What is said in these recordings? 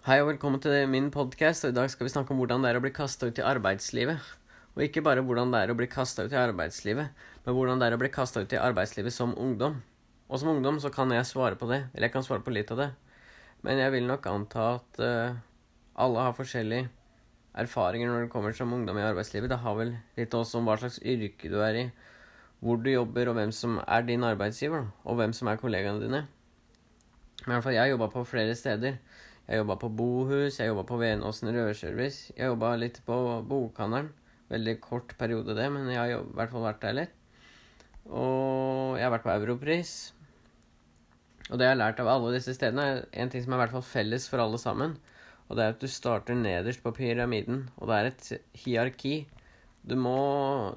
Hei og velkommen til min podkast. I dag skal vi snakke om hvordan det er å bli kasta ut i arbeidslivet. Og ikke bare hvordan det er å bli kasta ut i arbeidslivet, men hvordan det er å bli kasta ut i arbeidslivet som ungdom. Og som ungdom så kan jeg svare på det, eller jeg kan svare på litt av det. Men jeg vil nok anta at uh, alle har forskjellige erfaringer når det kommer som ungdom i arbeidslivet. Det har vel litt også om hva slags yrke du er i, hvor du jobber, og hvem som er din arbeidsgiver, og hvem som er kollegaene dine. Men i hvert fall, jeg jobba på flere steder. Jeg jobba på Bohus, jeg jobba på Venåsen Rørservice. Jeg jobba litt på Bokhandelen. Veldig kort periode, det, men jeg har i hvert fall vært der litt. Og jeg har vært på Europris. Og det jeg har lært av alle disse stedene, er en ting som er i hvert fall felles for alle sammen. Og det er at du starter nederst på pyramiden, og det er et hierarki. Du må,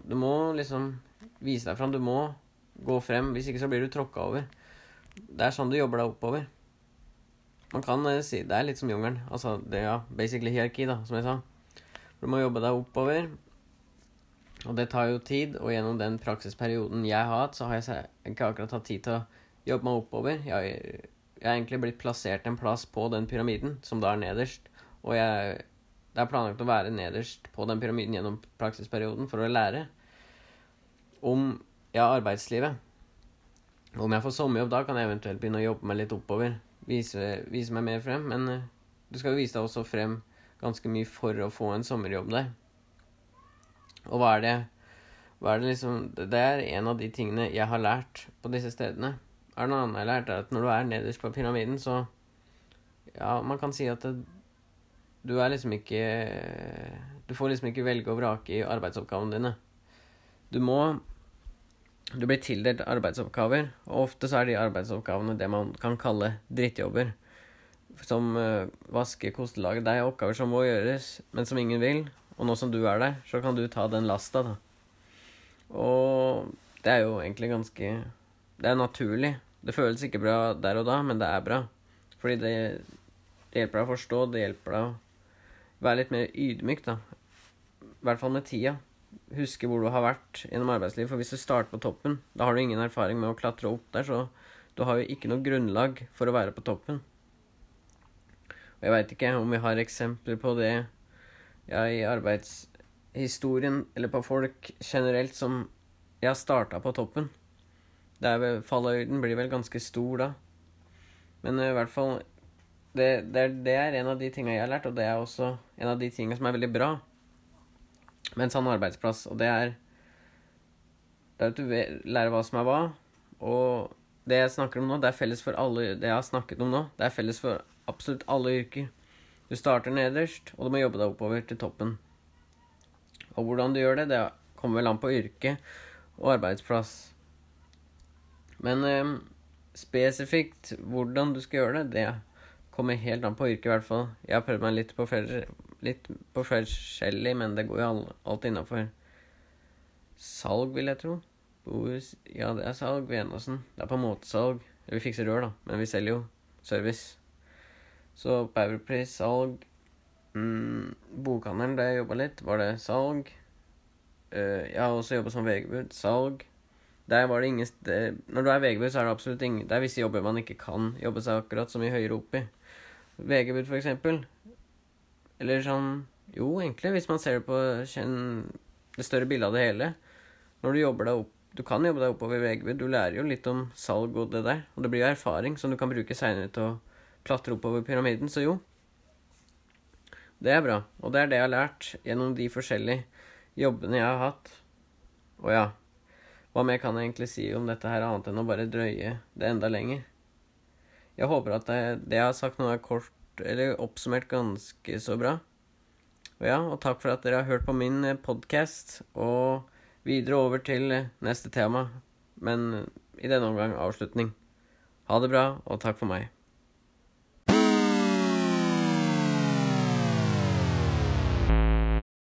du må liksom vise deg fram. Du må gå frem. Hvis ikke så blir du tråkka over. Det er sånn du jobber deg oppover. Man kan eh, si Det er litt som jungelen. Altså, det er ja, basically hierarki, da, som jeg sa. Du må jobbe deg oppover. Og det tar jo tid, og gjennom den praksisperioden jeg har hatt, så har jeg ikke akkurat hatt tid til å jobbe meg oppover. Jeg, jeg har egentlig blitt plassert en plass på den pyramiden, som da er nederst. Og jeg, det er planlagt å være nederst på den pyramiden gjennom praksisperioden for å lære om ja, arbeidslivet. Om jeg får sommerjobb da, kan jeg eventuelt begynne å jobbe meg litt oppover. Vise, vise meg mer frem. Men uh, du skal jo vise deg også frem ganske mye for å få en sommerjobb der. Og hva er det hva er det liksom Det er en av de tingene jeg har lært på disse stedene. Er det noe annet jeg har lært, er at når du er nederst på pyramiden, så Ja, man kan si at det, du er liksom ikke Du får liksom ikke velge og vrake i arbeidsoppgavene dine. Du må du blir tildelt arbeidsoppgaver, og ofte så er de arbeidsoppgavene det man kan kalle drittjobber. Som uh, vaske, kostelager. Det er oppgaver som må gjøres, men som ingen vil. Og nå som du er der, så kan du ta den lasta, da. Og det er jo egentlig ganske Det er naturlig. Det føles ikke bra der og da, men det er bra. Fordi det, det hjelper deg å forstå, det hjelper deg å være litt mer ydmyk, da. I hvert fall med tida huske hvor du har vært gjennom arbeidslivet. For hvis du starter på toppen, da har du ingen erfaring med å klatre opp der, så du har jo ikke noe grunnlag for å være på toppen. Og jeg veit ikke om vi har eksempler på det ja, i arbeidshistorien, eller på folk generelt, som jeg har starta på toppen. Det er vel, Fallhøyden blir vel ganske stor da. Men i hvert fall det, det, det er en av de tinga jeg har lært, og det er også en av de tinga som er veldig bra med en sann arbeidsplass. Og det er Det er at du lærer hva som er hva. Og det jeg snakker om nå, det er felles for alle Det jeg har snakket om nå, det er felles for absolutt alle yrker. Du starter nederst, og du må jobbe deg oppover til toppen. Og hvordan du gjør det, det kommer vel an på yrke og arbeidsplass. Men eh, spesifikt hvordan du skal gjøre det, det kommer helt an på yrket, i hvert fall. Jeg har prøvd meg litt på flere litt på forskjellig, men det går jo alt innafor salg, vil jeg tro. Ja, det er salg. Venåsen. Det er på en måte salg. Vi fikser rør, da, men vi selger jo service. Så Powerpris, salg. Mm, Bokhandelen, der jeg jobba litt, var det salg. Uh, jeg har også jobba som VG-bud. Salg. Der var det ingen sted Når du er VG-bud, så er det absolutt ingen Det er visse jobber man ikke kan jobbe seg akkurat så mye høyere opp i. VG-bud, for eksempel. Eller sånn Jo, egentlig, hvis man ser det på det større bildet av det hele. Når du jobber deg opp Du kan jobbe deg oppover VGB. Du lærer jo litt om salg og det der. Og det blir jo erfaring som du kan bruke seinere til å klatre oppover pyramiden. Så jo, det er bra. Og det er det jeg har lært gjennom de forskjellige jobbene jeg har hatt. Og ja, hva mer kan jeg egentlig si om dette her, annet enn å bare drøye det enda lenger? Jeg håper at det, det jeg har sagt nå, er kort eller oppsummert ganske så bra. Og ja, og takk for at dere har hørt på min eh, podkast. Og videre over til eh, neste tema, men i denne omgang avslutning. Ha det bra, og takk for meg.